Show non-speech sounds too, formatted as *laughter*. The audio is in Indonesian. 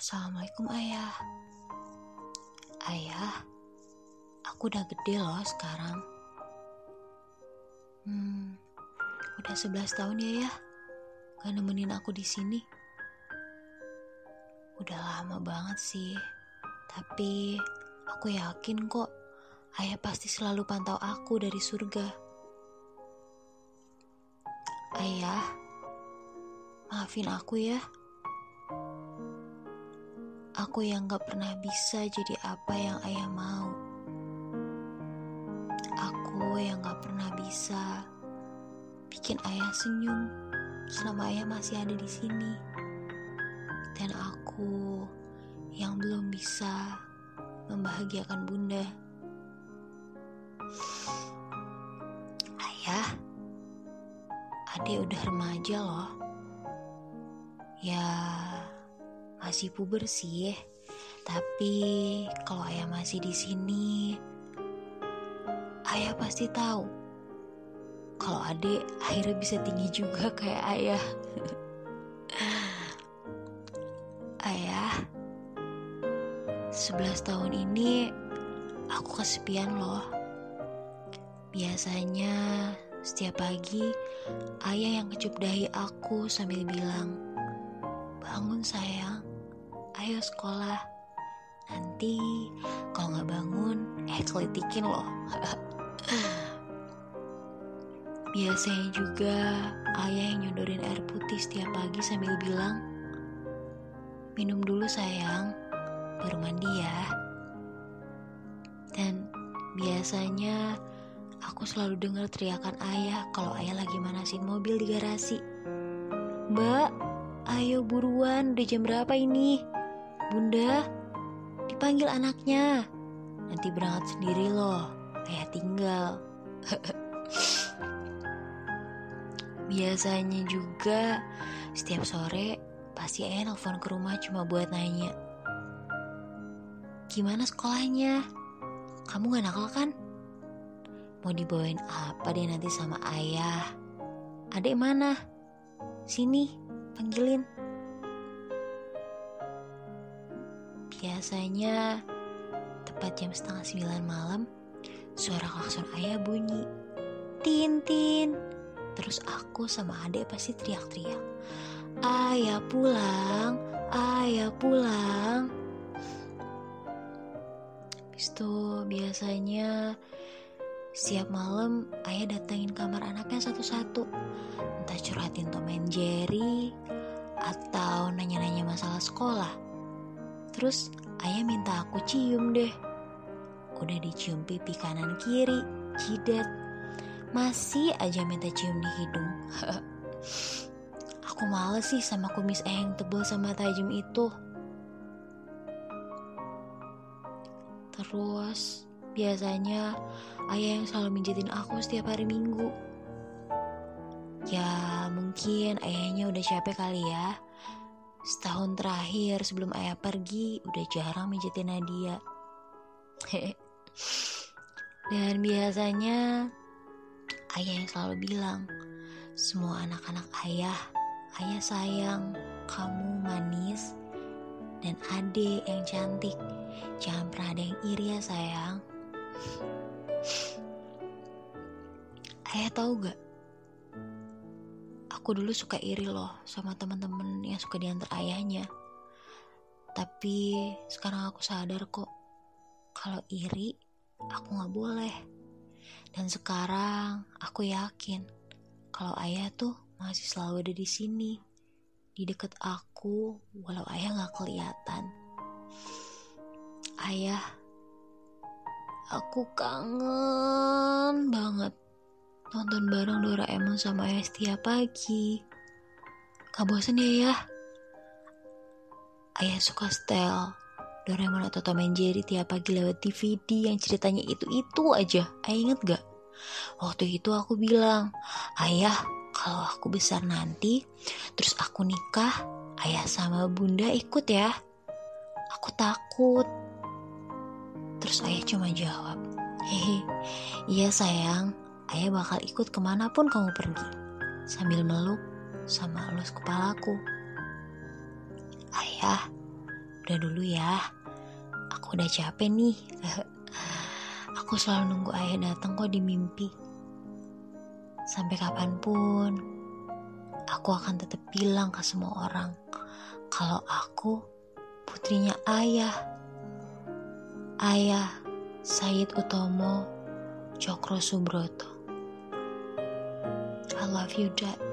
Assalamualaikum ayah. Ayah Aku udah gede loh sekarang. Hmm Udah 11 tahun ya ya Gak nemenin aku di sini. Udah lama banget sih. Tapi Aku yakin kok Ayah pasti selalu pantau aku dari surga. Ayah Maafin aku ya Aku yang gak pernah bisa jadi apa yang ayah mau. Aku yang gak pernah bisa bikin ayah senyum selama ayah masih ada di sini. Dan aku yang belum bisa membahagiakan bunda. Ayah, adik udah remaja loh. Ya, masih puber sih. Tapi kalau ayah masih di sini, ayah pasti tahu kalau adik akhirnya bisa tinggi juga *laughs* kayak ayah. ayah, 11 tahun ini aku kesepian loh. Biasanya setiap pagi ayah yang kecup dahi aku sambil bilang, Bangun sayang, ayo sekolah. Nanti kalau nggak bangun, eh kelitikin loh. *laughs* Biasanya juga ayah yang nyodorin air putih setiap pagi sambil bilang, minum dulu sayang, baru mandi ya. Dan biasanya aku selalu dengar teriakan ayah kalau ayah lagi manasin mobil di garasi. Mbak, ayo buruan, udah jam berapa ini? Bunda, dipanggil anaknya. Nanti berangkat sendiri loh, ayah tinggal. *laughs* Biasanya juga setiap sore pasti ayah nelfon ke rumah cuma buat nanya. Gimana sekolahnya? Kamu gak nakal kan? Mau dibawain apa deh nanti sama ayah? Adek mana? Sini, panggilin. Biasanya tepat jam setengah sembilan malam, suara klakson ayah bunyi. Tintin. Terus aku sama adek pasti teriak-teriak. Ayah pulang, ayah pulang. Habis itu biasanya setiap malam ayah datangin kamar anaknya satu-satu. Entah curhatin Tom Jerry, atau nanya-nanya masalah sekolah. Terus ayah minta aku cium deh. Udah dicium pipi kanan kiri, jidat. Masih aja minta cium di hidung. *laughs* aku males sih sama kumis ayah yang tebal sama tajam itu. Terus biasanya ayah yang selalu mijitin aku setiap hari minggu. Ya mungkin ayahnya udah capek kali ya Setahun terakhir sebelum ayah pergi Udah jarang mijitin Nadia. *laughs* Dan biasanya Ayah yang selalu bilang Semua anak-anak ayah Ayah sayang Kamu manis Dan adik yang cantik. Jangan pernah ada yang iri ya sayang. *laughs* Ayah tahu gak aku dulu suka iri loh sama teman-teman yang suka diantar ayahnya. Tapi sekarang aku sadar kok kalau iri aku nggak boleh. Dan sekarang aku yakin kalau ayah tuh masih selalu ada di sini, di deket aku, walau ayah nggak kelihatan. Ayah, aku kangen banget nonton bareng Doraemon sama ayah setiap pagi. Gak bosen ya ya? Ayah suka setel Doraemon atau Tom and Jerry tiap pagi lewat DVD yang ceritanya itu-itu aja. Ayah inget gak? Waktu itu aku bilang, Ayah, kalau aku besar nanti, terus aku nikah, ayah sama bunda ikut ya. Aku takut. Terus ayah cuma jawab, Hehe, iya sayang, ayah bakal ikut ke mana pun kamu pergi. Sambil meluk sama elus kepalaku. Ayah, Udah dulu ya. Aku udah capek nih. *laughs* Aku selalu nunggu ayah datang kok di mimpi. Sampai kapan pun, aku akan tetap bilang ke semua orang kalau aku putrinya ayah. Ayah Said Utomo Cokro Subroto. Love you, Dad.